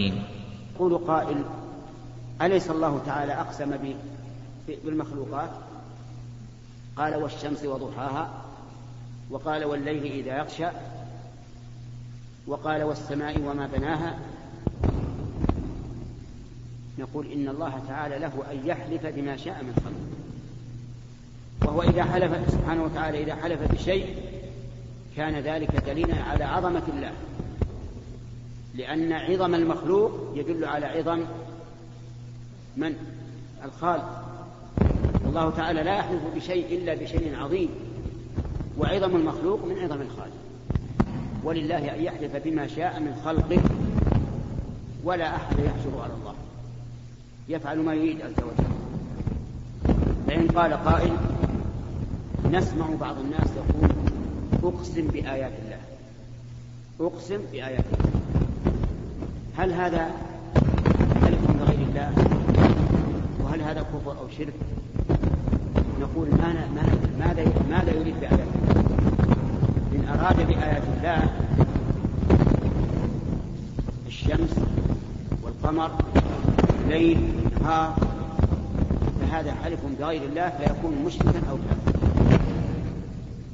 يقول قائل أليس الله تعالى أقسم بالمخلوقات؟ قال والشمس وضحاها وقال والليل إذا يغشى وقال والسماء وما بناها. نقول إن الله تعالى له أن يحلف بما شاء من خلقه. وهو إذا حلف سبحانه وتعالى إذا حلف بشيء كان ذلك دليلا على عظمة الله. لأن عظم المخلوق يدل على عظم من؟ الخالق. الله تعالى لا يحلف بشيء إلا بشيء عظيم. وعظم المخلوق من عظم الخالق. ولله أن يحلف بما شاء من خلقه. ولا أحد يحجر على الله. يفعل ما يريد عز وجل. فإن قال قائل نسمع بعض الناس يقول أقسم بآيات الله. أقسم بآيات الله. هل هذا حلف بغير الله؟ وهل هذا كفر أو شرك؟ نقول ما ماذا ماذا يريد بآيات الله؟ إن أراد بآيات الله الشمس والقمر الليل النهار فهذا حلف بغير الله فيكون مشركا أو كافرا.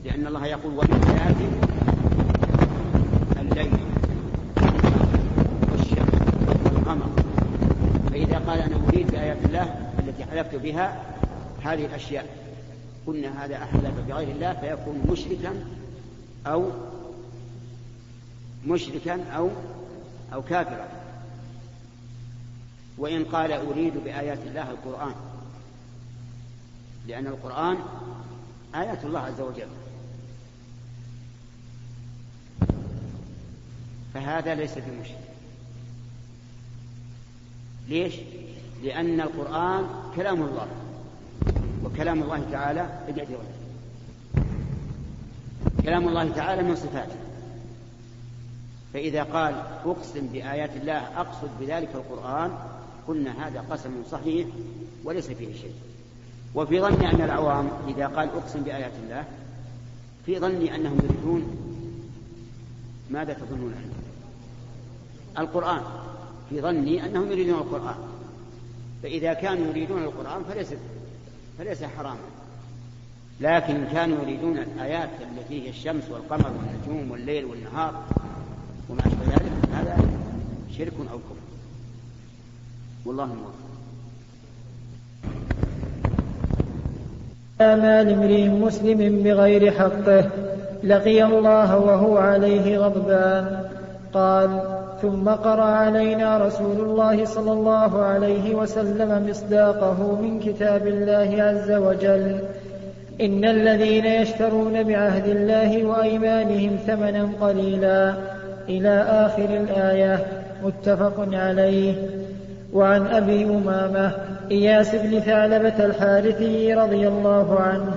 لأن الله يقول ومن آياته الليل والشمس والقمر فإذا قال أنا أريد بآيات الله التي حلفت بها هذه الأشياء. قلنا هذا أحلف بغير الله فيكون مشركا أو مشركا أو أو كافرا. وإن قال أريد بآيات الله القرآن لأن القرآن آيات الله عز وجل. فهذا ليس بمشرك. ليش؟ لأن القرآن كلام الله. وكلام الله تعالى كلام الله تعالى من صفاته. فإذا قال أقسم بآيات الله أقصد بذلك القرآن قلنا هذا قسم صحيح وليس فيه شيء. وفي ظني أن العوام إذا قال أقسم بآيات الله في ظني أنهم يريدون ماذا تظنون القرآن. في ظني أنهم يريدون القرآن. فإذا كانوا يريدون القرآن فليس فليس حراما. لكن كانوا يريدون الآيات التي هي الشمس والقمر والنجوم والليل والنهار وما أشبه ذلك هذا شرك أو كفر. والله موفق مال امرئ مسلم بغير حقه لقي الله وهو عليه غضبان قال ثم قرأ علينا رسول الله صلى الله عليه وسلم مصداقه من كتاب الله عز وجل. إن الذين يشترون بعهد الله وأيمانهم ثمنا قليلا. إلى آخر الآية. متفق عليه. وعن أبي أمامة إياس بن ثعلبة الحارثي رضي الله عنه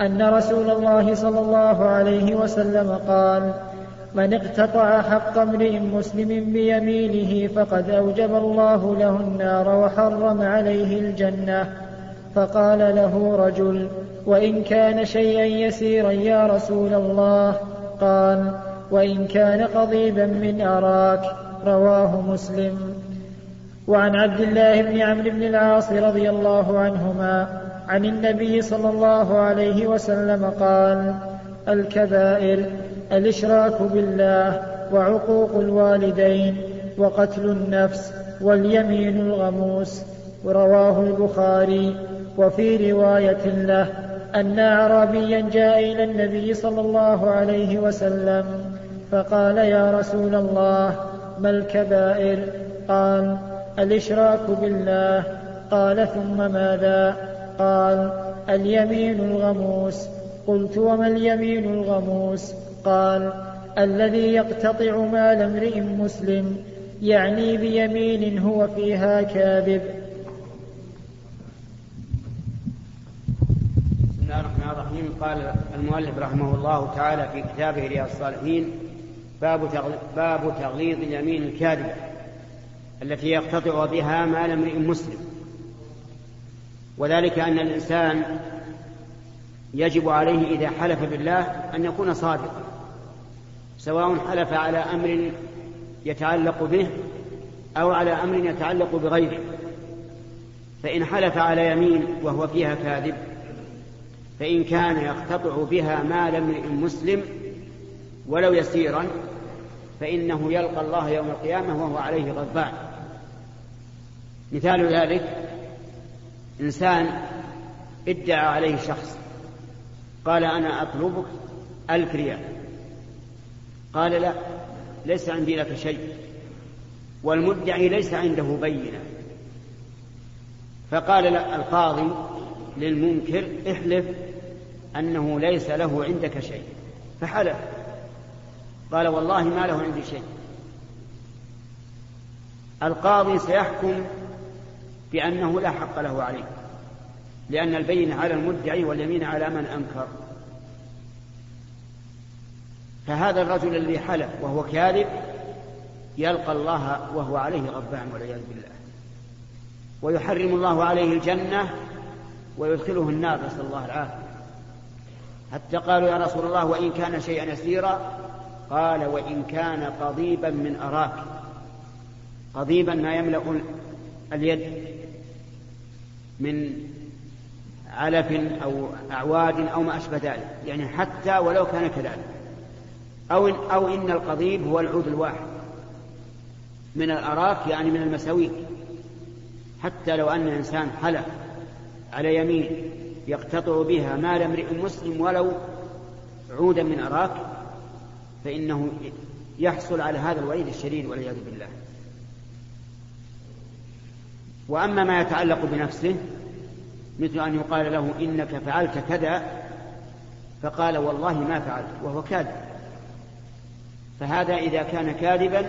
أن رسول الله صلى الله عليه وسلم قال من اقتطع حق امرئ مسلم بيمينه فقد أوجب الله له النار وحرم عليه الجنة. فقال له رجل وإن كان شيئا يسيرا يا رسول الله قال وإن كان قضيبا من أراك. رواه مسلم. وعن عبد الله بن عمرو بن العاص رضي الله عنهما عن النبي صلى الله عليه وسلم قال الكبائر الإشراك بالله وعقوق الوالدين وقتل النفس واليمين الغموس رواه البخاري. وفي رواية له أن أعرابيا جاء إلى النبي صلى الله عليه وسلم فقال يا رسول الله ما الكبائر؟ قال الإشراك بالله. قال ثم ماذا؟ قال اليمين الغموس. قلت وما اليمين الغموس؟ قال الذي يقتطع مال امرئ مسلم يعني بيمين هو فيها كاذب. بسم الله الرحمن الرحيم. قال المؤلف رحمه الله تعالى في كتابه رياض الصالحين باب باب تغليظ اليمين الكاذبه التي يقتطع بها مال امرئ مسلم. وذلك أن الإنسان يجب عليه إذا حلف بالله أن يكون صادقا. سواء حلف على أمر يتعلق به أو على أمر يتعلق بغيره. فإن حلف على يمين وهو فيها كاذب فإن كان يقتطع بها مال امرئ مسلم ولو يسيرا فإنه يلقى الله يوم القيامة وهو عليه غضبان. مثال ذلك إنسان ادعى عليه شخص قال أنا أطلبك ألف ريال قال لا ليس عندي لك شيء. والمدعي ليس عنده بينة. فقال القاضي للمنكر احلف أنه ليس له عندك شيء. فحلف. قال والله ما له عندي شيء. القاضي سيحكم بأنه لا حق له عليه. لأن البين على المدعي واليمين على من أنكر. فهذا الرجل الذي حلف وهو كاذب يلقى الله وهو عليه غضبان والعياذ بالله. ويحرم الله عليه الجنة ويدخله النار نسأل الله العافية. حتى قالوا يا رسول الله وإن كان شيئا يسيرا قال وإن كان قضيبا من أراك. قضيبا ما يملأ اليد من علف أو أعواد أو ما أشبه ذلك. يعني حتى ولو كان كذلك. أو أو إن القضيب هو العود الواحد. من الأراك يعني من المساويك. حتى لو أن إنسان حلف على يمين يقتطع بها مال امرئ مسلم ولو عودا من أراك فإنه يحصل على هذا الوعيد الشديد والعياذ بالله. وأما ما يتعلق بنفسه مثل أن يقال له إنك فعلت كذا فقال والله ما فعلت وهو كاذب. فهذا إذا كان كاذبا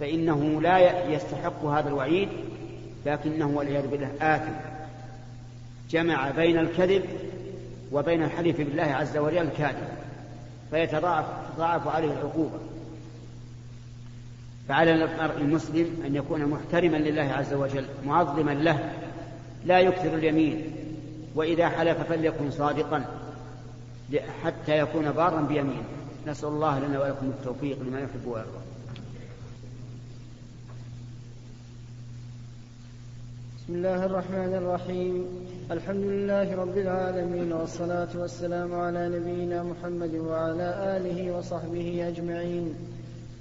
فإنه لا يستحق هذا الوعيد لكنه والعياذ بالله آثم. جمع بين الكذب وبين الحلف بالله عز وجل الكاذب فيتضاعف تضاعف عليه العقوبة. فعلى المرء المسلم أن يكون محترما لله عز وجل معظما له لا يكثر اليمين. وإذا حلف فليكن صادقا حتى يكون بارا بيمينه. نسأل الله لنا ولكم التوفيق لما يحب ويرضى. بسم الله الرحمن الرحيم. الحمد لله رب العالمين والصلاة والسلام على نبينا محمد وعلى آله وصحبه أجمعين.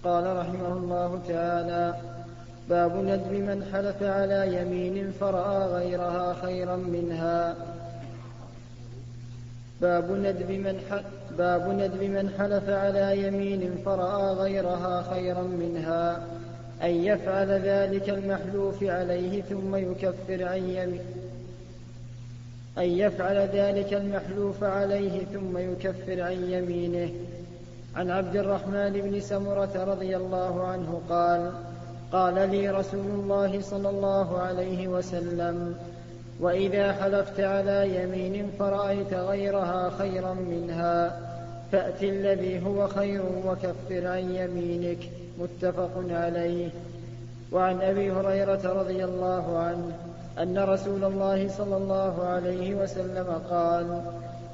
قال رحمه الله تعالى باب ندب من حلف على يمين فرأى غيرها خيرا منها. باب ندب من باب ندب من حلف على يمين فرأى غيرها خيرا منها. أن يفعل ذلك المحلوف عليه ثم يكفر عن يمين. أن يفعل ذلك المحلوف عليه ثم يكفر عن يمينه. عن عبد الرحمن بن سمرة رضي الله عنه قال قال لي رسول الله صلى الله عليه وسلم وإذا حلفت على يمين فرأيت غيرها خيرا منها. فأت الذي هو خير وكفر عن يمينك متفق عليه. وعن أبي هريرة رضي الله عنه أن رسول الله صلى الله عليه وسلم قال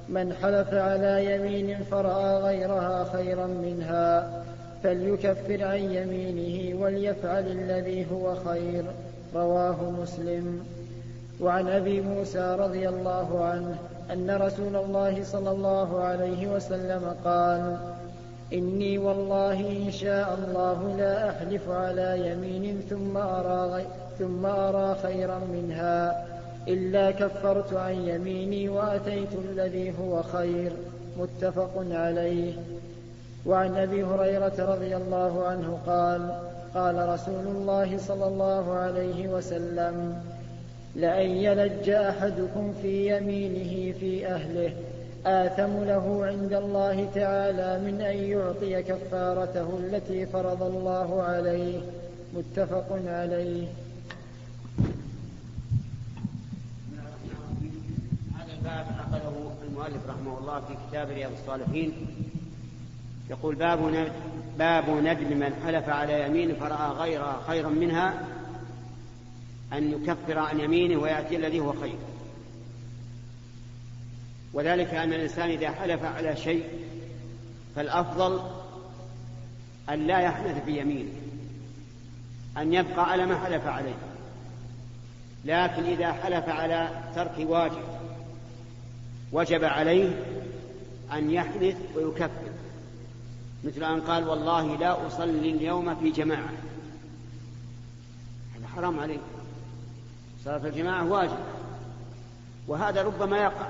من حلف على يمين فرأى غيرها خيرا منها فليكفر عن يمينه وليفعل الذي هو خير. رواه مسلم. وعن أبي موسى رضي الله عنه أن رسول الله صلى الله عليه وسلم قال إني والله إن شاء الله لا أحلف على يمين ثم أرى ثم أرى خيرا منها إلا كفرت عن يميني وأتيت الذي هو خير. متفق عليه. وعن أبي هريرة رضي الله عنه قال قال رسول الله صلى الله عليه وسلم لأن يلج أحدكم في يمينه في أهله آثم له عند الله تعالى من أن يعطي كفارته التي فرض الله عليه متفق عليه هذا الباب نقله المؤلف رحمه الله في كتاب رياض الصالحين. يقول باب باب ندم من حلف على يمين فرأى غيرها خيرا منها أن يكفر عن يمينه ويأتي الذي هو خير. وذلك أن الإنسان إذا حلف على شيء فالأفضل أن لا يحنث بيمينه أن يبقى على ما حلف عليه. لكن إذا حلف على ترك واجب وجب عليه أن يحدث ويكفر. مثل أن قال والله لا أصلي اليوم في جماعة. هذا حرام عليه. صلاة الجماعة واجب. وهذا ربما يقع.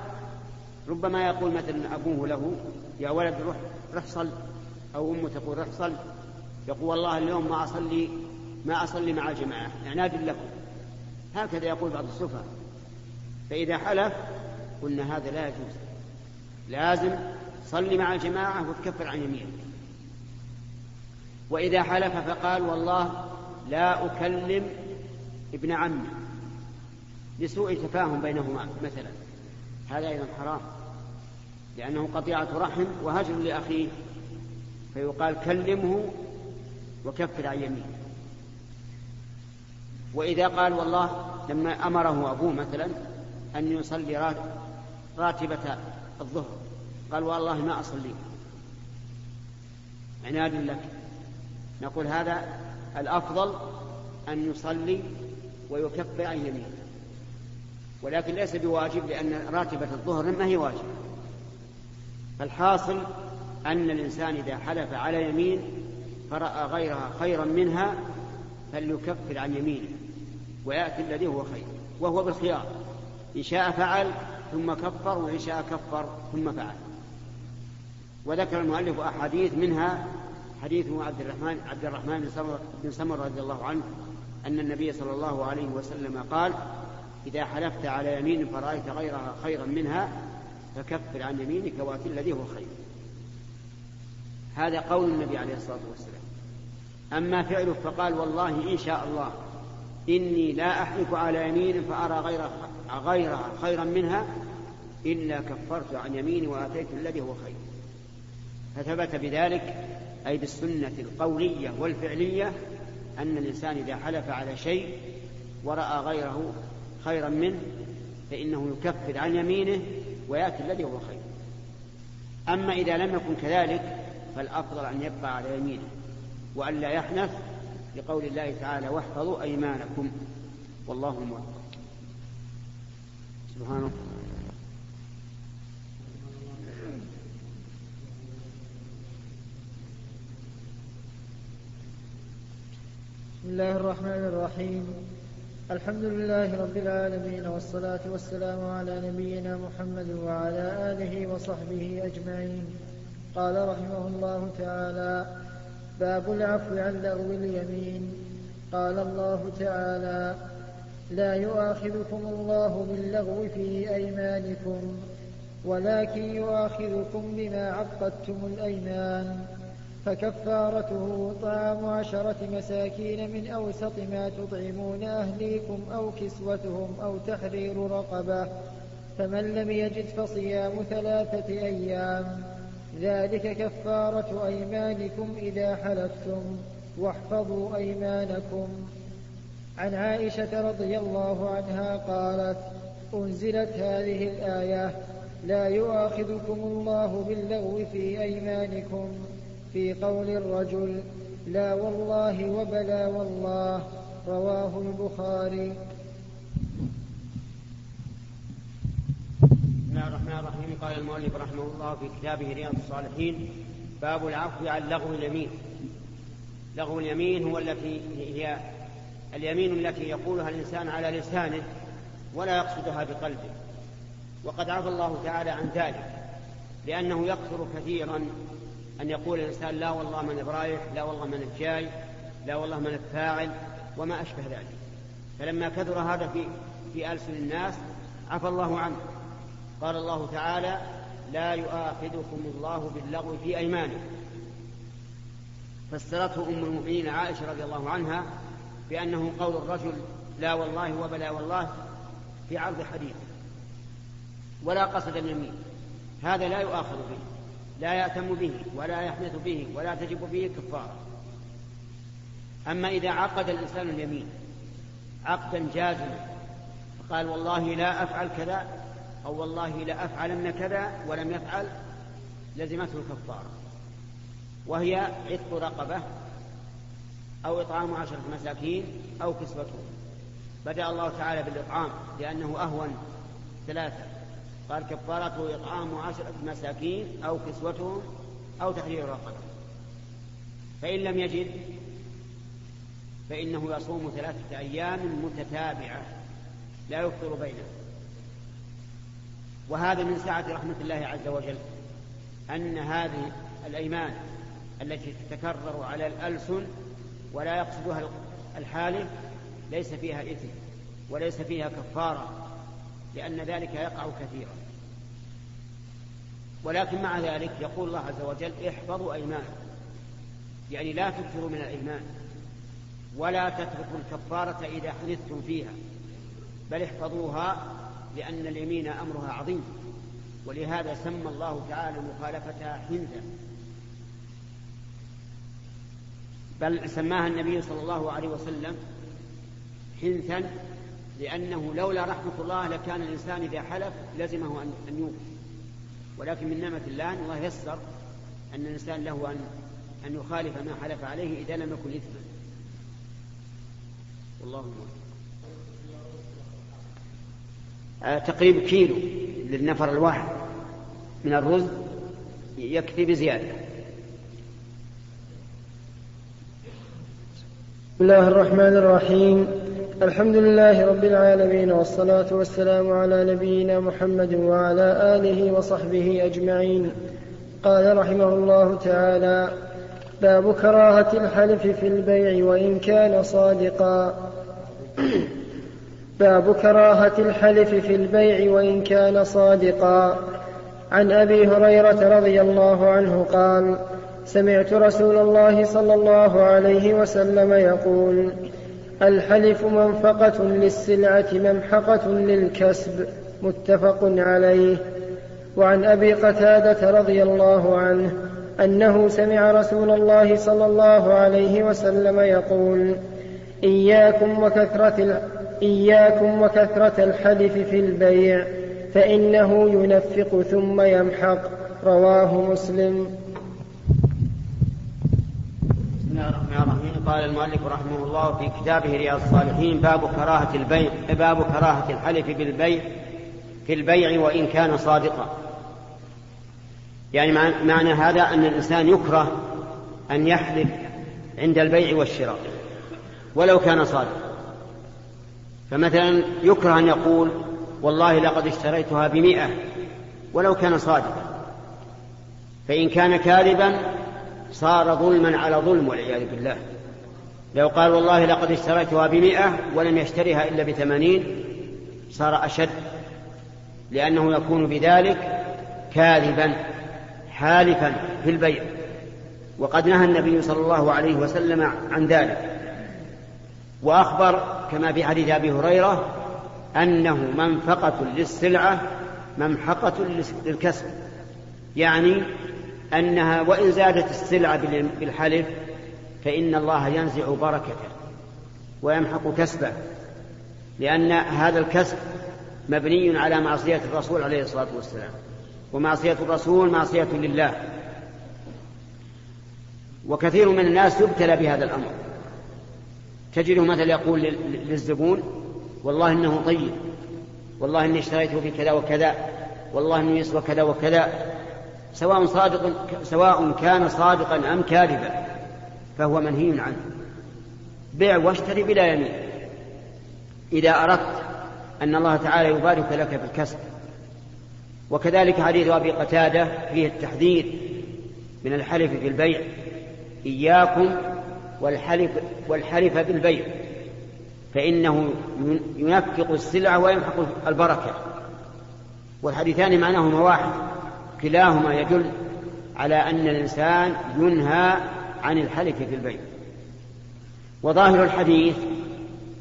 ربما يقول مثلا أبوه له يا ولد روح روح صل. أو أمه تقول روح صل. يقول والله اليوم ما أصلي ما أصلي مع الجماعة عناد لكم. هكذا يقول بعض السفهاء. فإذا حلف قلنا هذا لا يجوز. لازم صلي مع الجماعة وتكفر عن يمينك. وإذا حلف فقال والله لا أكلم ابن عمي. لسوء تفاهم بينهما مثلا. هذا أيضا حرام. لأنه قطيعة رحم وهجر لأخيه. فيقال كلمه وكفر عن يمينه. وإذا قال والله لما أمره أبوه مثلا أن يصلي راتبة الظهر. قال والله ما أصلي. عناد لك. نقول هذا الأفضل أن يصلي ويكفر عن يمينه. ولكن ليس بواجب لأن راتبة الظهر ما هي واجب فالحاصل أن الإنسان إذا حلف على يمين فرأى غيرها خيرا منها فليكفر عن يمينه ويأتي الذي هو خير وهو بالخيار. إن شاء فعل ثم كفر وإن شاء كفر ثم فعل. وذكر المؤلف أحاديث منها حديث عبد الرحمن عبد الرحمن بن سمر رضي الله عنه أن النبي صلى الله عليه وسلم قال إذا حلفت على يمين فرأيت غيرها خيرا منها فكفر عن يمينك وأتي الذي هو خير. هذا قول النبي عليه الصلاة والسلام. أما فعله فقال والله إن شاء الله إني لا أحلف على يمين فأرى غيرها, غيرها خيرا منها إلا كفرت عن يميني وآتيت الذي هو خير. فثبت بذلك أي بالسنة القولية والفعلية أن الإنسان إذا حلف على شيء ورأى غيره خيرا منه فإنه يكفر عن يمينه ويأتي الذي هو خير. أما إذا لم يكن كذلك فالأفضل أن يبقى على يمينه وأن لا يحنث لقول الله تعالى واحفظوا أيمانكم والله موفق سبحانه بسم الله الرحمن الرحيم. الحمد لله رب العالمين والصلاة والسلام على نبينا محمد وعلى آله وصحبه أجمعين. قال رحمه الله تعالى باب العفو عن لغو اليمين. قال الله تعالى لا يؤاخذكم الله باللغو في أيمانكم ولكن يؤاخذكم بما عقدتم الأيمان. فكفارته طعام عشرة مساكين من أوسط ما تطعمون أهليكم أو كسوتهم أو تحرير رقبة فمن لم يجد فصيام ثلاثة أيام. ذلك كفارة أيمانكم إذا حلفتم. واحفظوا أيمانكم. عن عائشة رضي الله عنها قالت أنزلت هذه الآية لا يؤاخذكم الله باللغو في أيمانكم. في قول الرجل لا والله وبلا والله رواه البخاري. بسم الله الرحمن الرحيم. قال المؤلف رحمه الله في كتابه رياض الصالحين باب العفو عن لغو اليمين. لغو اليمين هو التي هي اليمين التي يقولها الإنسان على لسانه ولا يقصدها بقلبه. وقد عفى الله تعالى عن ذلك لأنه يكثر كثيرا أن يقول الإنسان لا والله من برايح لا والله من الجاي لا والله من الفاعل وما أشبه ذلك. فلما كثر هذا في في ألسن الناس عفى الله عنه. قال الله تعالى لا يؤاخذكم الله باللغو في أيمانكم. فسرته أم المؤمنين عائشة رضي الله عنها بأنه قول الرجل لا والله وبلا والله في عرض حديث ولا قصد اليمين. هذا لا يؤاخذ به. لا يأتم به ولا يحنث به ولا تجب به كفارة أما إذا عقد الإنسان اليمين عقدا جازما فقال والله لا أفعل كذا أو والله لا أفعلن كذا ولم يفعل لزمته الكفارة وهي عتق رقبة أو إطعام عشرة مساكين أو كسوتهم بدأ الله تعالى بالإطعام لأنه أهون ثلاثة. قال كفارته إطعام عشرة مساكين أو كسوتهم أو تحرير رقبة فإن لم يجد فإنه يصوم ثلاثة أيام متتابعة لا يفطر بينه وهذا من سعة رحمة الله عز وجل أن هذه الأيمان التي تتكرر على الألسن ولا يقصدها الحالف ليس فيها إثم وليس فيها كفارة. لأن ذلك يقع كثيرا. ولكن مع ذلك يقول الله عز وجل احفظوا أيمانكم. يعني لا تكثروا من الأيمان. ولا تتركوا الكفارة إذا حنثتم فيها. بل احفظوها لأن اليمين أمرها عظيم. ولهذا سمى الله تعالى مخالفتها حنثا. بل سماها النبي صلى الله عليه وسلم حنثا لأنه لولا رحمة الله لكان الإنسان إذا حلف لزمه أن يوفي ولكن من نعمة الله أن الله يسر أن الإنسان له أن أن يخالف ما حلف عليه إذا لم يكن إثما. والله آه تقريب كيلو للنفر الواحد من الرز يكفي بزيادة. بسم الله الرحمن الرحيم. الحمد لله رب العالمين والصلاة والسلام على نبينا محمد وعلى آله وصحبه أجمعين. قال رحمه الله تعالى باب كراهة الحلف في البيع وإن كان صادقا. باب كراهة الحلف في البيع وإن كان صادقا. عن أبي هريرة رضي الله عنه قال سمعت رسول الله صلى الله عليه وسلم يقول الحلف منفقة للسلعة ممحقة للكسب متفق عليه. وعن أبي قتادة رضي الله عنه أنه سمع رسول الله صلى الله عليه وسلم يقول إياكم وكثرة إياكم وكثرة الحلف في البيع فإنه ينفق ثم يمحق. رواه مسلم. بسم الله الرحمن الرحيم. قال المؤلف رحمه الله في كتابه رياض الصالحين باب كراهة البيع باب كراهة الحلف بالبيع في البيع وإن كان صادقا. يعني معنى هذا أن الإنسان يكره أن يحلف عند البيع والشراء ولو كان صادقا. فمثلا يكره أن يقول والله لقد اشتريتها بمئة ولو كان صادقا. فإن كان كاذبا صار ظلما على ظلم والعياذ بالله. لو قال والله لقد اشتريتها بمئة ولم يشتريها إلا بثمانين صار أشد لأنه يكون بذلك كاذبا حالفا في البيع. وقد نهى النبي صلى الله عليه وسلم عن ذلك. وأخبر كما في حديث أبي هريرة أنه منفقة للسلعة ممحقة للكسب يعني أنها وإن زادت السلعة بالحلف فإن الله ينزع بركته ويمحق كسبه لأن هذا الكسب مبني على معصية الرسول عليه الصلاة والسلام ومعصية الرسول معصية لله. وكثير من الناس يبتلى بهذا الأمر. تجده مثلا يقول للزبون والله إنه طيب والله إني اشتريته بكذا وكذا والله إنه يسوى كذا وكذا. سواء صادق سواء كان صادقا أم كاذبا. فهو منهي عنه. بيع واشتري بلا يمين. إذا أردت أن الله تعالى يبارك لك في الكسب وكذلك حديث أبي قتادة فيه التحذير من الحلف في البيع إياكم والحلف والحلف بالبيع. فإنه ينفق السلعة ويمحق البركة. والحديثان معناهما واحد. كلاهما يدل على أن الإنسان ينهى عن الحلف في البيع وظاهر الحديث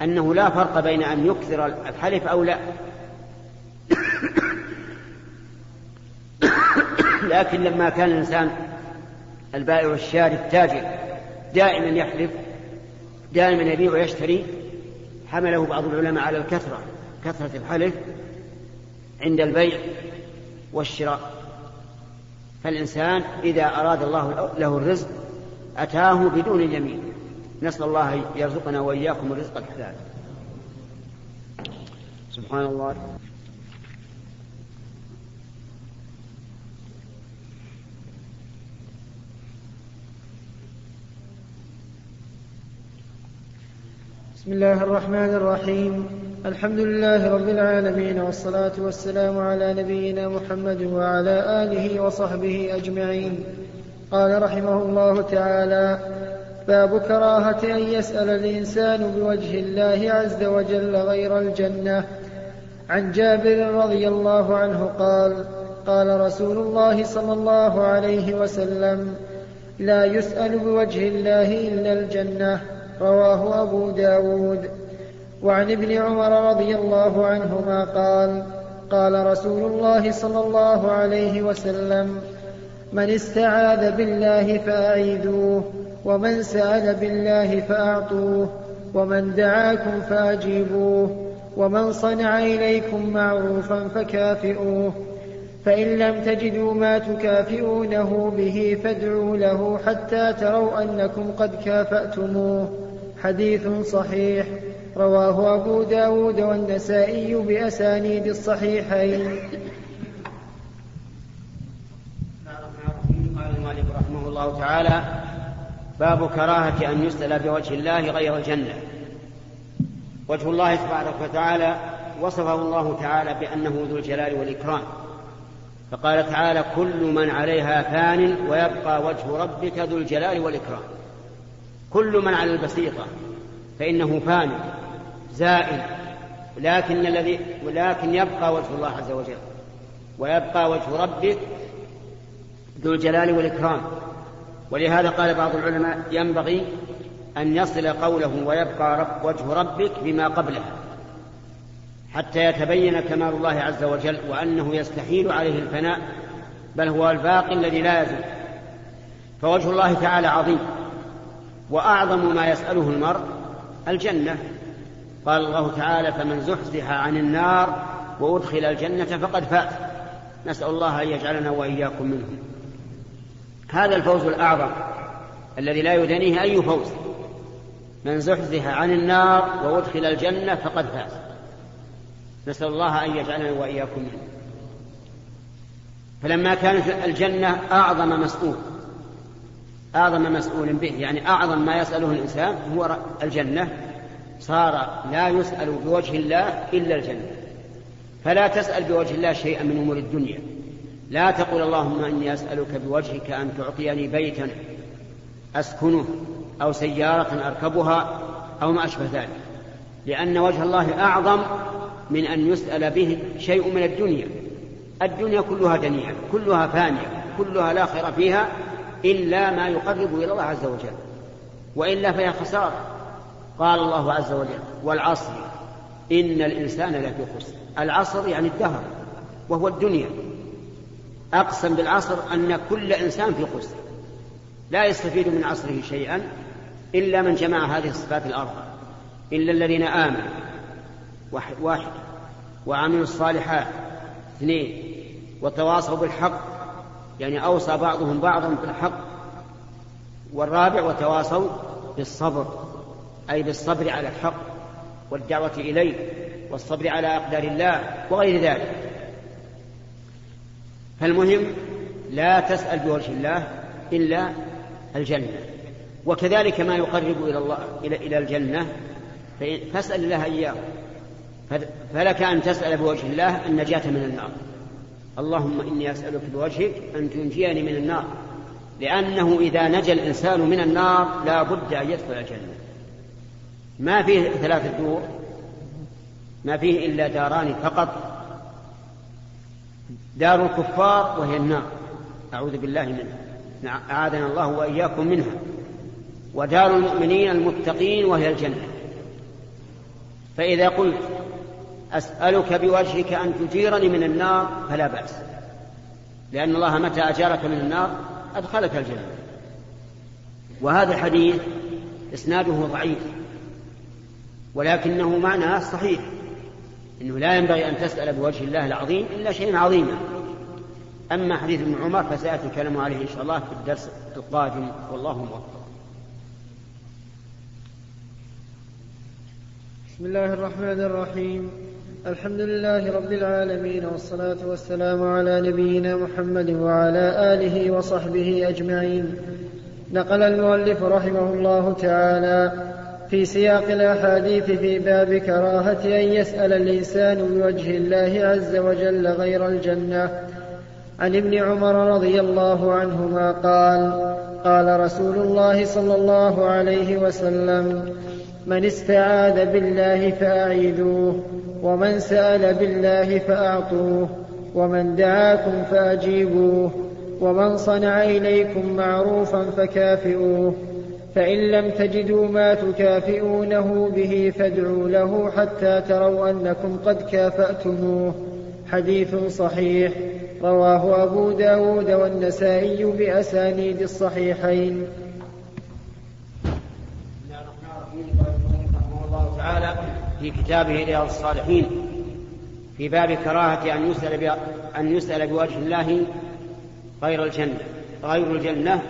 أنه لا فرق بين أن يكثر الحلف أو لا. لكن لما كان الإنسان البائع والشاري التاجر دائما يحلف دائما يبيع ويشتري حمله بعض العلماء على الكثرة كثرة الحلف عند البيع والشراء. فالإنسان إذا أراد الله له الرزق أتاه بدون اليمين نسأل الله يرزقنا وإياكم الرزق الحلال. سبحان الله. بسم الله الرحمن الرحيم. الحمد لله رب العالمين والصلاة والسلام على نبينا محمد وعلى آله وصحبه أجمعين. قال رحمه الله تعالى باب كراهة أن يسأل الإنسان بوجه الله عز وجل غير الجنة. عن جابر رضي الله عنه قال قال رسول الله صلى الله عليه وسلم لا يسأل بوجه الله إلا الجنة. رواه أبو داود. وعن ابن عمر رضي الله عنهما قال قال رسول الله صلى الله عليه وسلم من استعاذ بالله فأعيذوه ومن سأل بالله فأعطوه ومن دعاكم فأجيبوه ومن صنع إليكم معروفا فكافئوه. فإن لم تجدوا ما تكافئونه به فادعوا له حتى تروا أنكم قد كافأتموه. حديث صحيح رواه أبو داود والنسائي بأسانيد الصحيحين قال المؤلف رحمه الله تعالى باب كراهة أن يسأل بوجه الله غير الجنة. وجه الله تبارك وتعالى وصفه الله تعالى بأنه ذو الجلال والإكرام. فقال تعالى كل من عليها فان ويبقى وجه ربك ذو الجلال والإكرام. كل من على البسيطة فإنه فان زائل لكن الذي ولكن يبقى وجه الله عز وجل. ويبقى وجه ربك ذو الجلال والإكرام. ولهذا قال بعض العلماء ينبغي أن يصل قوله ويبقى رب وجه ربك بما قبله حتى يتبين كمال الله عز وجل وأنه يستحيل عليه الفناء بل هو الباقي الذي لا يزول. فوجه الله تعالى عظيم وأعظم ما يسأله المرء الجنة. قال الله تعالى فمن زحزح عن النار وأدخل الجنة فقد فات نسأل الله أن يجعلنا وإياكم منهم. هذا الفوز الأعظم الذي لا يدنيه أي فوز. من زحزح عن النار وأدخل الجنة فقد فاز. نسأل الله أن يجعلنا وإياكم منه. فلما كانت الجنة أعظم مسؤول أعظم مسؤول به يعني أعظم ما يسأله الإنسان هو الجنة صار لا يسأل بوجه الله إلا الجنة. فلا تسأل بوجه الله شيئا من أمور الدنيا. لا تقول اللهم إني أسألك بوجهك أن تعطيني بيتا أسكنه أو سيارة أركبها أو ما أشبه ذلك. لأن وجه الله أعظم من أن يسأل به شيء من الدنيا. الدنيا كلها دنيئة كلها فانية كلها لا خير فيها إلا ما يقرب إلى الله عز وجل. وإلا فهي خسارة. قال الله عز وجل والعصر إن الإنسان لفي خسر. العصر يعني الدهر وهو الدنيا. أقسم بالعصر أن كل إنسان في خسر لا يستفيد من عصره شيئا إلا من جمع هذه الصفات الأربع إلا الذين آمنوا واحد, واحد وعملوا الصالحات اثنين وتواصوا بالحق يعني أوصى بعضهم بعضا بالحق والرابع وتواصوا بالصبر أي بالصبر على الحق والدعوة إليه والصبر على أقدار الله وغير ذلك. فالمهم لا تسأل بوجه الله إلا الجنة. وكذلك ما يقرب إلى الله إلى إلى الجنة فاسأل الله إياه. فلك أن تسأل بوجه الله النجاة من النار. اللهم إني أسألك بوجهك أن تنجيني من النار لأنه إذا نجا الإنسان من النار لا بد أن يدخل الجنة. ما فيه ثلاثة دور ما فيه إلا داران فقط دار الكفار وهي النار. أعوذ بالله منها. أعاذنا الله وإياكم منها. ودار المؤمنين المتقين وهي الجنة. فإذا قلت أسألك بوجهك أن تجيرني من النار فلا بأس. لأن الله متى أجارك من النار؟ أدخلك الجنة. وهذا الحديث إسناده ضعيف ولكنه معناه صحيح. إنه لا ينبغي أن تسأل بوجه الله العظيم إلا شيئا عظيما أما حديث ابن عمر فسيأتي الكلام عليه إن شاء الله في الدرس القادم. والله موفق. بسم الله الرحمن الرحيم. الحمد لله رب العالمين والصلاة والسلام على نبينا محمد وعلى آله وصحبه أجمعين. نقل المؤلف رحمه الله تعالى في سياق الأحاديث في باب كراهة أن يسأل الإنسان بوجه الله عز وجل غير الجنة. عن ابن عمر رضي الله عنهما قال قال رسول الله صلى الله عليه وسلم من استعاذ بالله فأعيذوه ومن سأل بالله فأعطوه ومن دعاكم فأجيبوه ومن صنع إليكم معروفا فكافئوه. فإن لم تجدوا ما تكافئونه به فادعوا له حتى تروا أنكم قد كافأتموه. حديث صحيح. رواه أبو داود والنسائي بأسانيد الصحيحين. الله تعالى في كتابه رياض الصالحين. في باب كراهة أن يسأل أن يسأل بوجه الله غير الجنة غير الجنة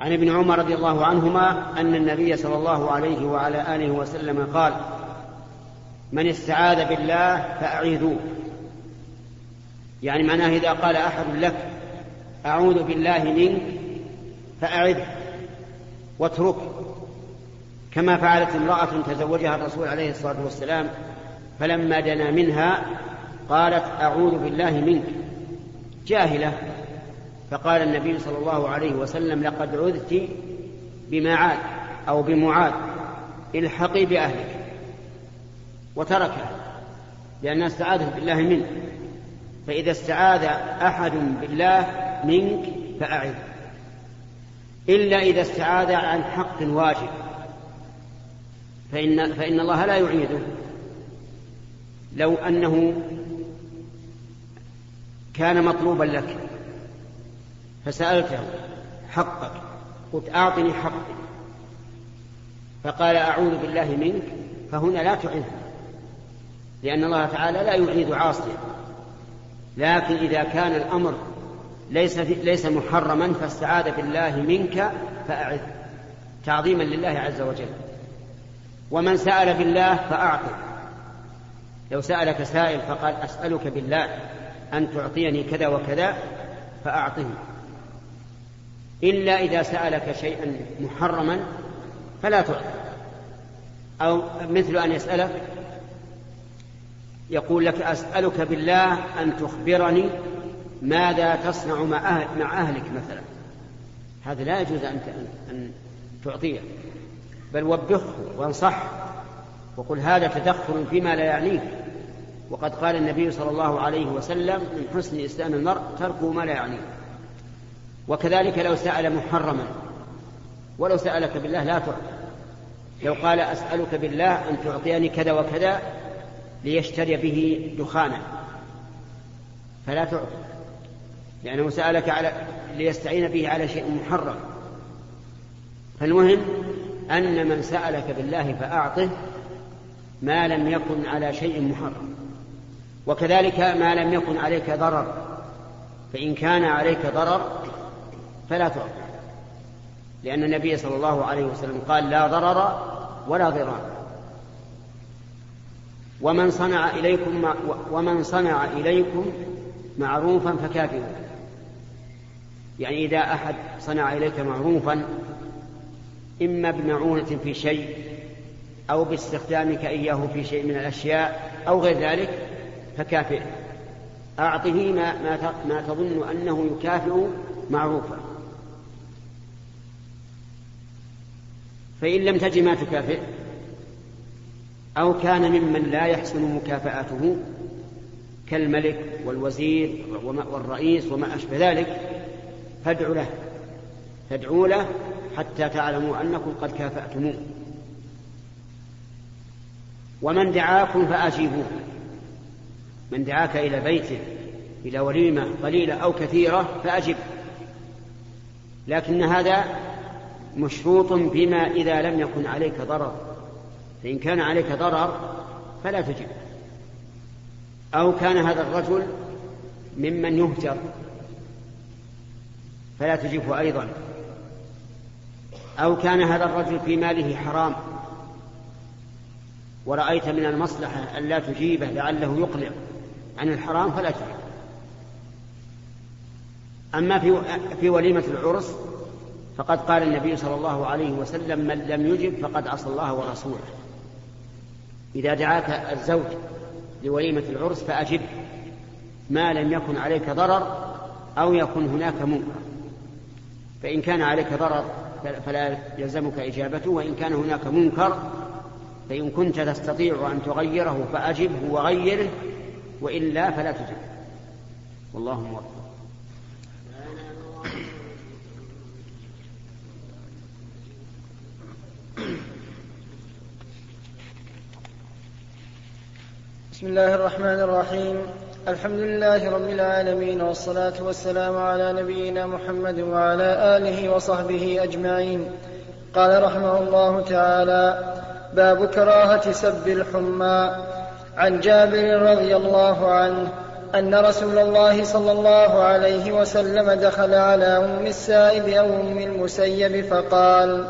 عن ابن عمر رضي الله عنهما أن النبي صلى الله عليه وعلى آله وسلم قال من استعاذ بالله فأعيذوه. يعني معناه إذا قال أحد لك أعوذ بالله منك فأعذ واترك كما فعلت امرأة تزوجها الرسول عليه الصلاة والسلام فلما دنا منها قالت أعوذ بالله منك. جاهلة. فقال النبي صلى الله عليه وسلم لقد عذت بمعاد أو بمعاد الحقي بأهلك وتركها لأنها استعاذت بالله منه فإذا استعاذ أحد بالله منك فأعذ إلا إذا استعاذ عن حق واجب فإن, فإن الله لا يعيده. لو أنه كان مطلوبا لك فسألته حقك قلت أعطني حقي. فقال أعوذ بالله منك فهنا لا تعيده لأن الله تعالى لا يعيد عاصيا لكن إذا كان الأمر ليس ليس محرما فاستعاذ بالله منك فأعذ تعظيما لله عز وجل. ومن سأل بالله فأعطه. لو سألك سائل فقال أسألك بالله أن تعطيني كذا وكذا فأعطه إلا إذا سألك شيئا محرما فلا تعطي أو مثل أن يسألك يقول لك أسألك بالله أن تخبرني ماذا تصنع مع, أهل مع أهلك مثلا. هذا لا يجوز أن, أن تعطيه. بل وبخه وانصح وقل هذا تدخل فيما لا يعنيك. وقد قال النبي صلى الله عليه وسلم من حسن إسلام المرء تركه ما لا يعنيه. وكذلك لو سأل محرما ولو سألك بالله لا تعطي لو قال أسألك بالله أن تعطيني كذا وكذا ليشتري به دخانا فلا تعطي لأنه سألك على ليستعين به على شيء محرم. فالمهم أن من سألك بالله فأعطه ما لم يكن على شيء محرم. وكذلك ما لم يكن عليك ضرر فإن كان عليك ضرر فلا تعطي لأن النبي صلى الله عليه وسلم قال لا ضرر ولا ضرار. ومن صنع إليكم ومن صنع إليكم معروفا فكافئوه. يعني إذا أحد صنع إليك معروفا إما بمعونة في شيء أو باستخدامك إياه في شيء من الأشياء أو غير ذلك فكافئه. أعطه ما, ما, ما تظن أنه يكافئ معروفا. فإن لم تجد ما تكافئ أو كان ممن لا يحسن مكافأته كالملك والوزير والرئيس وما أشبه ذلك فادعوا له. فادعوا له حتى تعلموا أنكم قد كافأتموه. ومن دعاكم فأجيبوه. من دعاك إلى بيته إلى وليمة قليلة أو كثيرة فأجب لكن هذا مشروط بما إذا لم يكن عليك ضرر. فإن كان عليك ضرر فلا تجب أو كان هذا الرجل ممن يهجر فلا تجبه أيضا. أو كان هذا الرجل في ماله حرام. ورأيت من المصلحة أن لا تجيبه لعله يقلع عن الحرام فلا تجيبه. أما في في وليمة العرس فقد قال النبي صلى الله عليه وسلم من لم يجب فقد عصى الله ورسوله. إذا دعاك الزوج لوليمة العرس فأجب ما لم يكن عليك ضرر أو يكن هناك منكر. فإن كان عليك ضرر فلا يلزمك إجابته وإن كان هناك منكر فإن كنت تستطيع أن تغيره فأجبه وغيره وإلا فلا تجب. والله موفق. بسم الله الرحمن الرحيم. الحمد لله رب العالمين والصلاة والسلام على نبينا محمد وعلى آله وصحبه أجمعين. قال رحمه الله تعالى باب كراهة سب الحمى. عن جابر رضي الله عنه أن رسول الله صلى الله عليه وسلم دخل على أم السائب أو أم المسيب فقال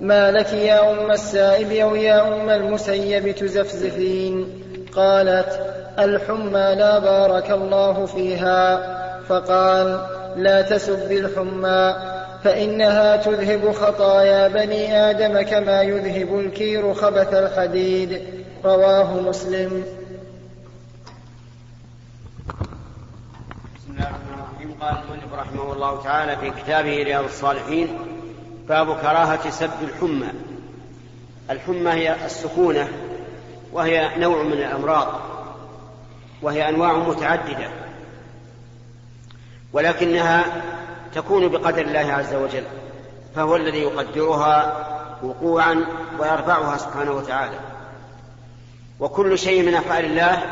ما لك يا أم السائب أو يا أم المسيب تزفزفين؟ قالت الحمى لا بارك الله فيها. فقال لا تسب الحمى فإنها تذهب خطايا بني آدم كما يذهب الكير خبث الحديد. رواه مسلم. قال المؤلف رحمه الله تعالى في كتابه رياض الصالحين باب كراهة سب الحمى. الحمى هي السكونة وهي نوع من الأمراض وهي أنواع متعددة ولكنها تكون بقدر الله عز وجل فهو الذي يقدرها وقوعا ويرفعها سبحانه وتعالى. وكل شيء من أفعال الله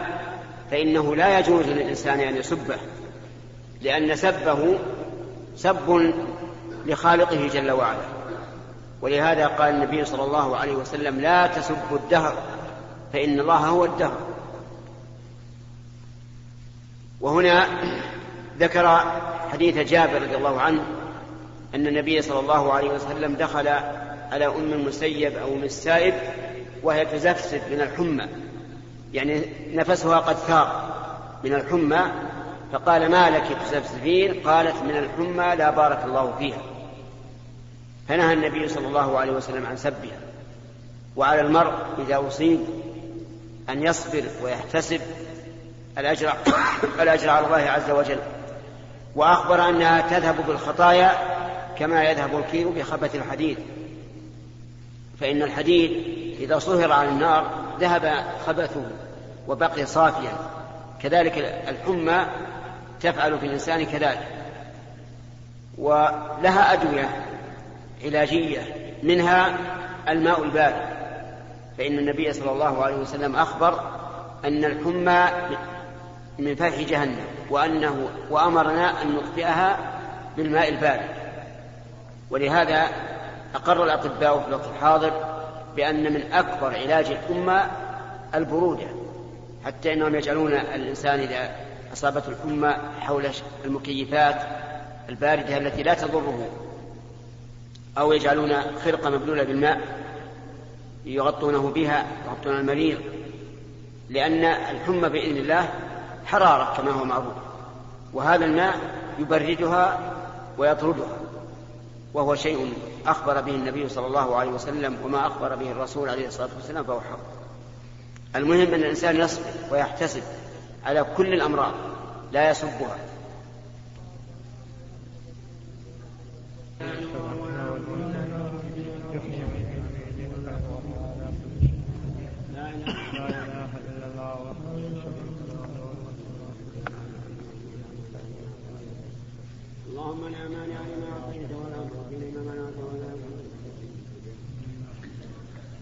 فإنه لا يجوز للإنسان أن يسبه لأن سبه سب لخالقه جل وعلا. ولهذا قال النبي صلى الله عليه وسلم لا تسبوا الدهر فإن الله هو الدهر. وهنا ذكر حديث جابر رضي الله عنه أن النبي صلى الله عليه وسلم دخل على أم المسيب أو أم السائب وهي تزفزف من الحمى. يعني نفسها قد ثار من الحمى فقال ما لك تزفزفين؟ قالت من الحمى لا بارك الله فيها. فنهى النبي صلى الله عليه وسلم عن سبها. وعلى المرء إذا أصيب أن يصبر ويحتسب. الأجر الأجر على الله عز وجل. وأخبر أنها تذهب بالخطايا كما يذهب الكير بخبث الحديد. فإن الحديد إذا صهر على النار ذهب خبثه وبقي صافيا. كذلك الحمى تفعل في الإنسان كذلك. ولها أدوية علاجية منها الماء البارد. فإن النبي صلى الله عليه وسلم أخبر أن الحمى من فيح جهنم وأنه وأمرنا أن نطفئها بالماء البارد. ولهذا أقر الأطباء في الوقت الحاضر بأن من أكبر علاج الحمى البرودة حتى أنهم يجعلون الإنسان إذا أصابته الحمى حول المكيفات الباردة التي لا تضره أو يجعلون خرقة مبلولة بالماء يغطونه بها يغطون المريض لأن الحمى بإذن الله حرارة كما هو معروف وهذا الماء يبردها ويطردها وهو شيء أخبر به النبي صلى الله عليه وسلم وما أخبر به الرسول عليه الصلاة والسلام فهو حق. المهم أن الإنسان يصبر ويحتسب على كل الأمراض لا يسبها.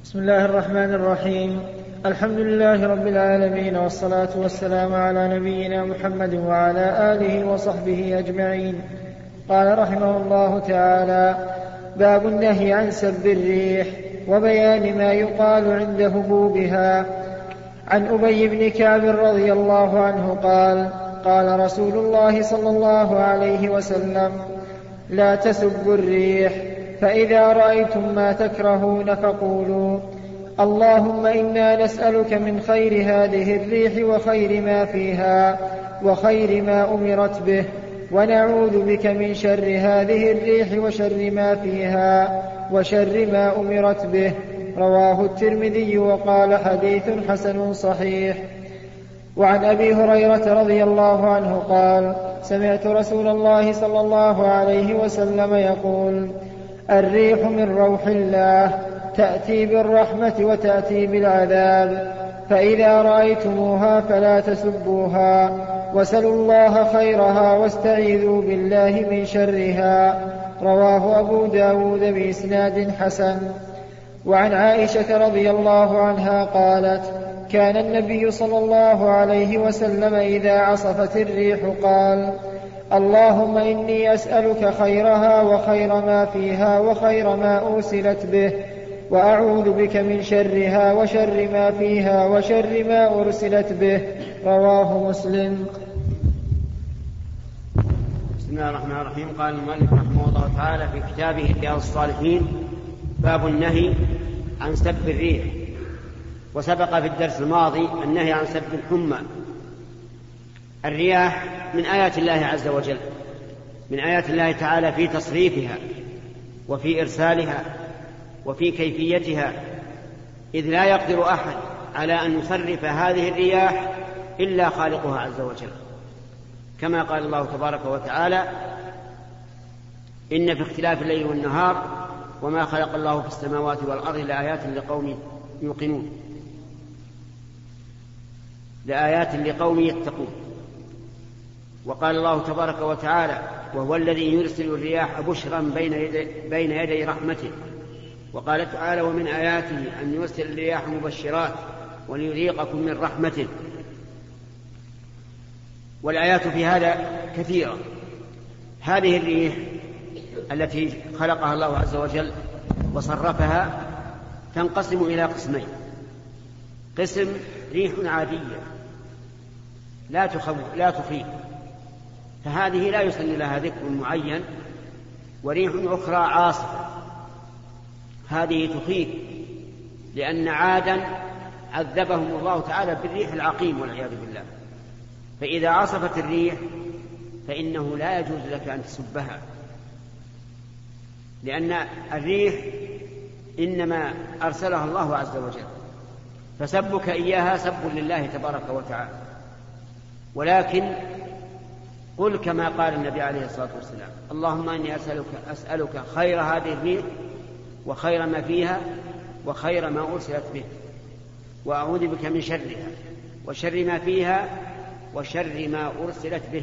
بسم الله الرحمن الرحيم. الحمد لله رب العالمين والصلاة والسلام على نبينا محمد وعلى آله وصحبه أجمعين. قال رحمه الله تعالى باب النهي عن سب الريح وبيان ما يقال عند هبوبها. عن أبي بن كعب رضي الله عنه قال قال رسول الله صلى الله عليه وسلم لا تسبوا الريح فإذا رأيتم ما تكرهون فقولوا اللهم إنا نسألك من خير هذه الريح وخير ما فيها وخير ما أمرت به ونعوذ بك من شر هذه الريح وشر ما فيها وشر ما أمرت به. رواه الترمذي وقال حديث حسن صحيح. وعن أبي هريرة رضي الله عنه قال سمعت رسول الله صلى الله عليه وسلم يقول الريح من روح الله تأتي بالرحمة وتأتي بالعذاب فإذا رأيتموها فلا تسبوها وسلوا الله خيرها واستعيذوا بالله من شرها. رواه أبو داود بإسناد حسن. وعن عائشة رضي الله عنها قالت كان النبي صلى الله عليه وسلم إذا عصفت الريح قال اللهم إني أسألك خيرها وخير ما فيها وخير ما أرسلت به وأعوذ بك من شرها وشر ما فيها وشر ما أرسلت به. رواه مسلم. بسم الله الرحمن الرحيم. قال المؤلف رحمه الله تعالى في كتابه رياض الصالحين باب النهي عن سب الريح. وسبق في الدرس الماضي النهي عن سب الحمى. الرياح من آيات الله عز وجل من آيات الله تعالى في تصريفها وفي إرسالها وفي كيفيتها. إذ لا يقدر أحد على أن يصرف هذه الرياح إلا خالقها عز وجل. كما قال الله تبارك وتعالى إن في اختلاف الليل والنهار وما خلق الله في السماوات والأرض لآيات لقوم يوقنون. لآيات لقوم يتقون. وقال الله تبارك وتعالى وهو الذي يرسل الرياح بشرا بين يدي, بين يدي رحمته. وقال تعالى ومن آياته أن يرسل الرياح مبشرات وليذيقكم من رحمته. والآيات في هذا كثيرة. هذه الريح التي خلقها الله عز وجل وصرفها تنقسم إلى قسمين. قسم ريح عادية. لا تخوف لا تخيف. فهذه لا يسن لها ذكر معين وريح أخرى عاصفة. هذه تخيف لأن عادا عذبهم الله تعالى بالريح العقيم والعياذ بالله. فإذا عصفت الريح فإنه لا يجوز لك أن تسبها. لأن الريح إنما أرسلها الله عز وجل. فسبك إياها سب لله تبارك وتعالى. ولكن قل كما قال النبي عليه الصلاة والسلام اللهم إني أسألك, أسألك خير هذه الريح وخير ما فيها وخير ما أرسلت به وأعوذ بك من شرها وشر ما فيها وشر ما أرسلت به.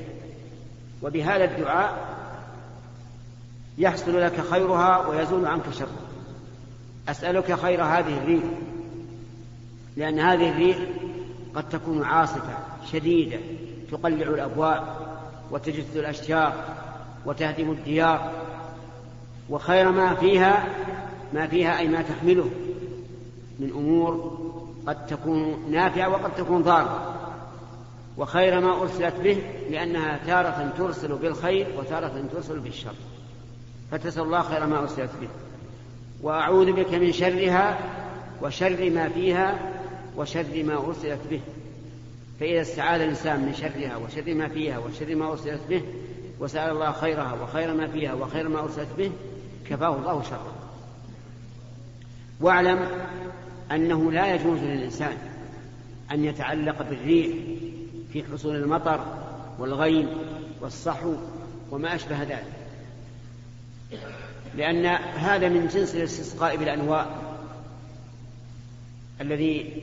وبهذا الدعاء يحصل لك خيرها ويزول عنك شرها. أسألك خير هذه الريح لأن هذه الريح قد تكون عاصفة شديدة تقلع الأبواب وتجث الأشجار وتهدم الديار. وخير ما فيها ما فيها أي ما تحمله من أمور قد تكون نافعة وقد تكون ضارة. وخير ما أرسلت به لأنها تارة ترسل بالخير وتارة ترسل بالشر. فتسأل الله خير ما أرسلت به. وأعوذ بك من شرها وشر ما فيها وشر ما أرسلت به. فإذا استعاذ الإنسان من شرها وشر ما فيها وشر ما أرسلت به وسأل الله خيرها وخير ما فيها وخير ما أرسلت به كفاه الله شرها واعلم أنه لا يجوز للإنسان أن يتعلق بالريح في حصول المطر والغيم والصحو وما أشبه ذلك. لأن هذا من جنس الاستسقاء بالأنواء الذي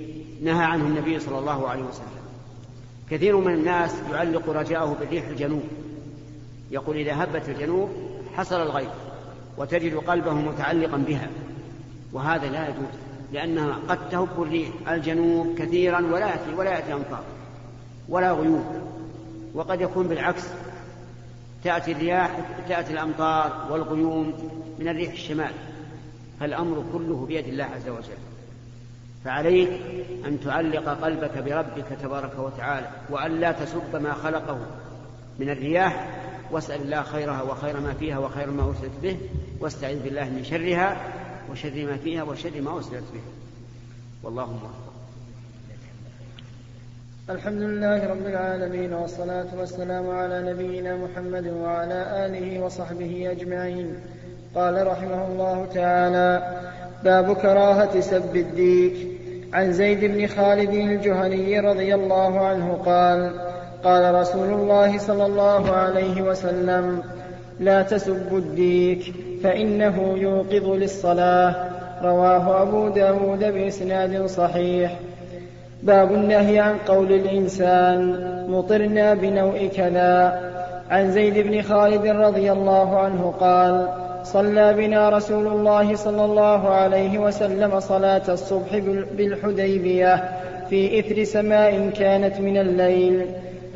نهى عنه النبي صلى الله عليه وسلم. كثير من الناس يعلق رجاءه بالريح الجنوب. يقول إذا هبت الجنوب حصل الغيث وتجد قلبه متعلقا بها. وهذا لا يجوز لأنها قد تهب الريح الجنوب كثيرا ولا يأتي ولا يأتي أمطار ولا غيوم وقد يكون بالعكس تأتي الرياح تأتي الأمطار والغيوم من الريح الشمال. فالأمر كله بيد الله عز وجل. فعليك أن تعلق قلبك بربك تبارك وتعالى وأن لا تسب ما خلقه من الرياح واسأل الله خيرها وخير ما فيها وخير ما أرسلت به واستعذ بالله من شرها وشر ما فيها وشر ما أرسلت به. والله موفق الحمد لله رب العالمين والصلاة والسلام على نبينا محمد وعلى آله وصحبه أجمعين. قال رحمه الله تعالى باب كراهة سب الديك. عن زيد بن خالد الجهني رضي الله عنه قال قال رسول الله صلى الله عليه وسلم لا تسبوا الديك فإنه يوقظ للصلاة. رواه أبو داود بإسناد صحيح. باب النهي عن قول الإنسان مطرنا بنوء كذا. عن زيد بن خالد رضي الله عنه قال صلى بنا رسول الله صلى الله عليه وسلم صلاة الصبح بالحديبية في إثر سماء كانت من الليل.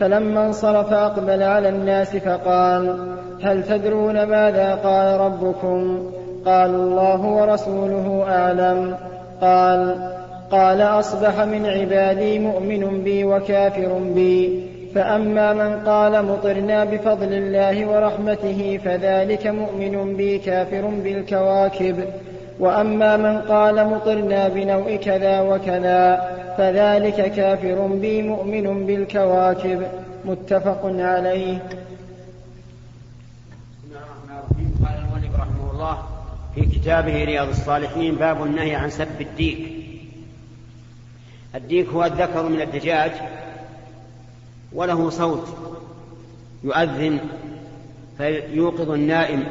فلما انصرف أقبل على الناس فقال هل تدرون ماذا قال ربكم؟ قالوا الله ورسوله أعلم قال قال أصبح من عبادي مؤمن بي وكافر بي فأما من قال مطرنا بفضل الله ورحمته فذلك مؤمن بي كافر بالكواكب. وأما من قال مطرنا بنوء كذا وكذا فذلك كافر بي مؤمن بالكواكب. متفق عليه. قال المؤلف رحمه الله في كتابه رياض الصالحين باب النهي عن سب الديك. الديك هو الذكر من الدجاج وله صوت يؤذن فيوقظ النائم.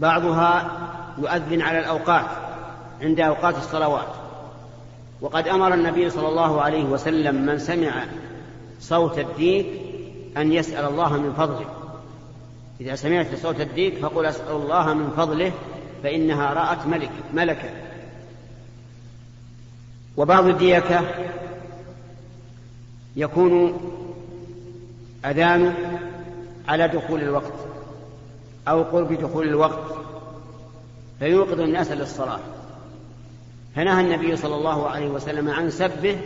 وبعضها يؤذن على الأوقات عند أوقات الصلوات. وقد أمر النبي صلى الله عليه وسلم من سمع صوت الديك أن يسأل الله من فضله. إذا سمعت صوت الديك فقل أسأل الله من فضله فإنها رأت ملك ملكا وبعض الديكة يكون أذان على دخول الوقت أو قرب دخول الوقت فيوقظ الناس للصلاة. فنهى النبي صلى الله عليه وسلم عن سبه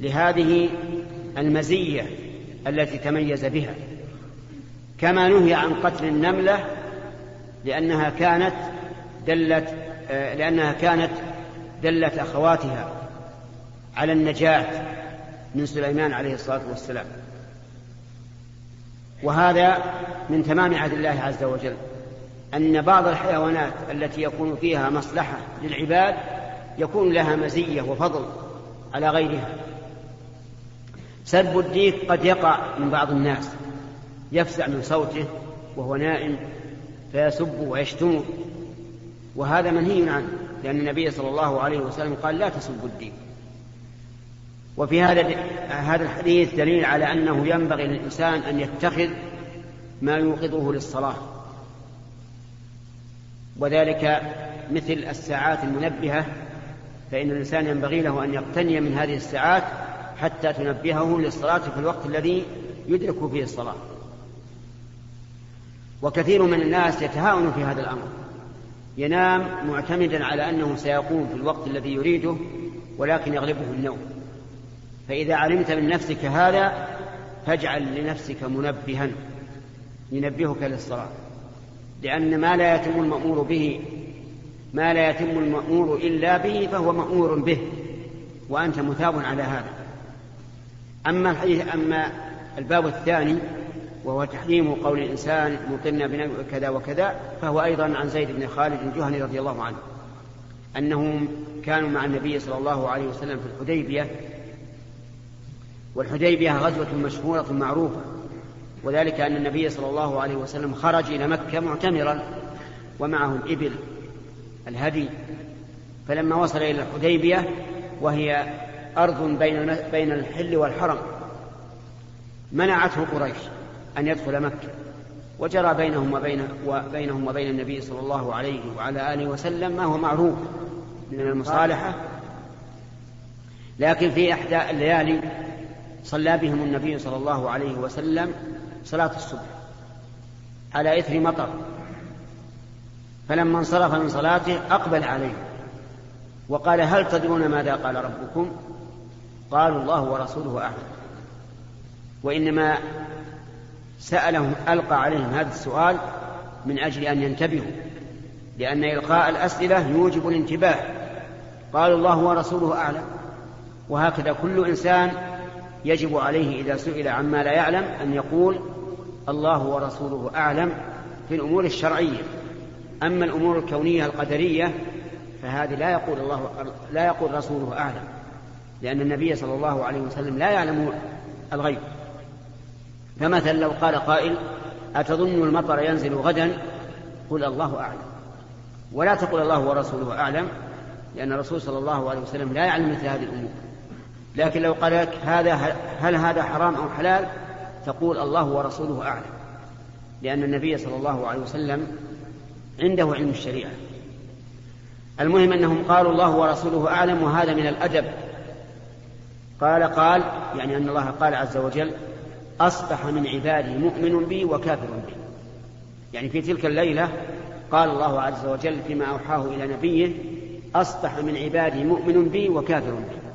لهذه المزية التي تميز بها. كما نهي عن قتل النملة لأنها كانت دلت لأنها كانت دلت أخواتها على النجاة. من سليمان عليه الصلاة والسلام. وهذا من تمام عهد الله عز وجل. أن بعض الحيوانات التي يكون فيها مصلحة للعباد يكون لها مزية وفضل على غيرها. سب الديك قد يقع من بعض الناس يفزع من صوته وهو نائم فيسب ويشتم. وهذا منهي عنه لأن النبي صلى الله عليه وسلم قال لا تسبوا الدين وفي هذا هذا الحديث دليل على أنه ينبغي للإنسان أن يتخذ ما يوقظه للصلاة. وذلك مثل الساعات المنبهة فإن الإنسان ينبغي له أن يقتني من هذه الساعات حتى تنبهه للصلاة في الوقت الذي يدرك فيه الصلاة. وكثير من الناس يتهاون في هذا الأمر. ينام معتمدا على أنه سيقوم في الوقت الذي يريده ولكن يغلبه النوم. فإذا علمت من نفسك هذا فاجعل لنفسك منبها. ينبهك للصلاة. لأن ما لا يتم المأمور به ما لا يتم المأمور إلا به فهو مأمور به وأنت مثاب على هذا. أما الحديث أما الباب الثاني وهو تحريم قول الإنسان مطلنا بنبي كذا وكذا فهو أيضا عن زيد بن خالد الجهني رضي الله عنه. أنهم كانوا مع النبي صلى الله عليه وسلم في الحديبية والحديبية غزوة مشهورة معروفة وذلك أن النبي صلى الله عليه وسلم خرج إلى مكة معتمرا ومعه الإبل الهدي. فلما وصل إلى الحديبية وهي أرض بين بين الحل والحرم منعته قريش أن يدخل مكة. وجرى بينهم وبين وبينهم وبين النبي صلى الله عليه وعلى آله وسلم ما هو معروف من المصالحة. لكن في إحدى الليالي صلى بهم النبي صلى الله عليه وسلم صلاة الصبح على إثر مطر. فلما انصرف من صلاته أقبل عليه وقال هل تدرون ماذا قال ربكم؟ قالوا الله ورسوله أعلم. وإنما سألهم ألقى عليهم هذا السؤال من أجل أن ينتبهوا لأن إلقاء الأسئلة يوجب الانتباه. قالوا الله ورسوله أعلم. وهكذا كل إنسان يجب عليه إذا سئل عما لا يعلم أن يقول الله ورسوله أعلم في الأمور الشرعية. أما الأمور الكونية القدرية فهذه لا يقول الله لا يقول رسوله أعلم لأن النبي صلى الله عليه وسلم لا يعلم الغيب. فمثلا لو قال قائل أتظن المطر ينزل غدا؟ قل الله أعلم. ولا تقل الله ورسوله أعلم لأن الرسول صلى الله عليه وسلم لا يعلم مثل هذه الأمور. لكن لو قال لك هذا هل هذا حرام أو حلال؟ تقول الله ورسوله أعلم. لأن النبي صلى الله عليه وسلم عنده علم الشريعة. المهم أنهم قالوا الله ورسوله أعلم وهذا من الأدب. قال قال يعني أن الله قال عز وجل أصبح من عبادي مؤمن بي وكافر بي. يعني في تلك الليلة قال الله عز وجل فيما أوحاه إلى نبيه أصبح من عبادي مؤمن بي وكافر بي.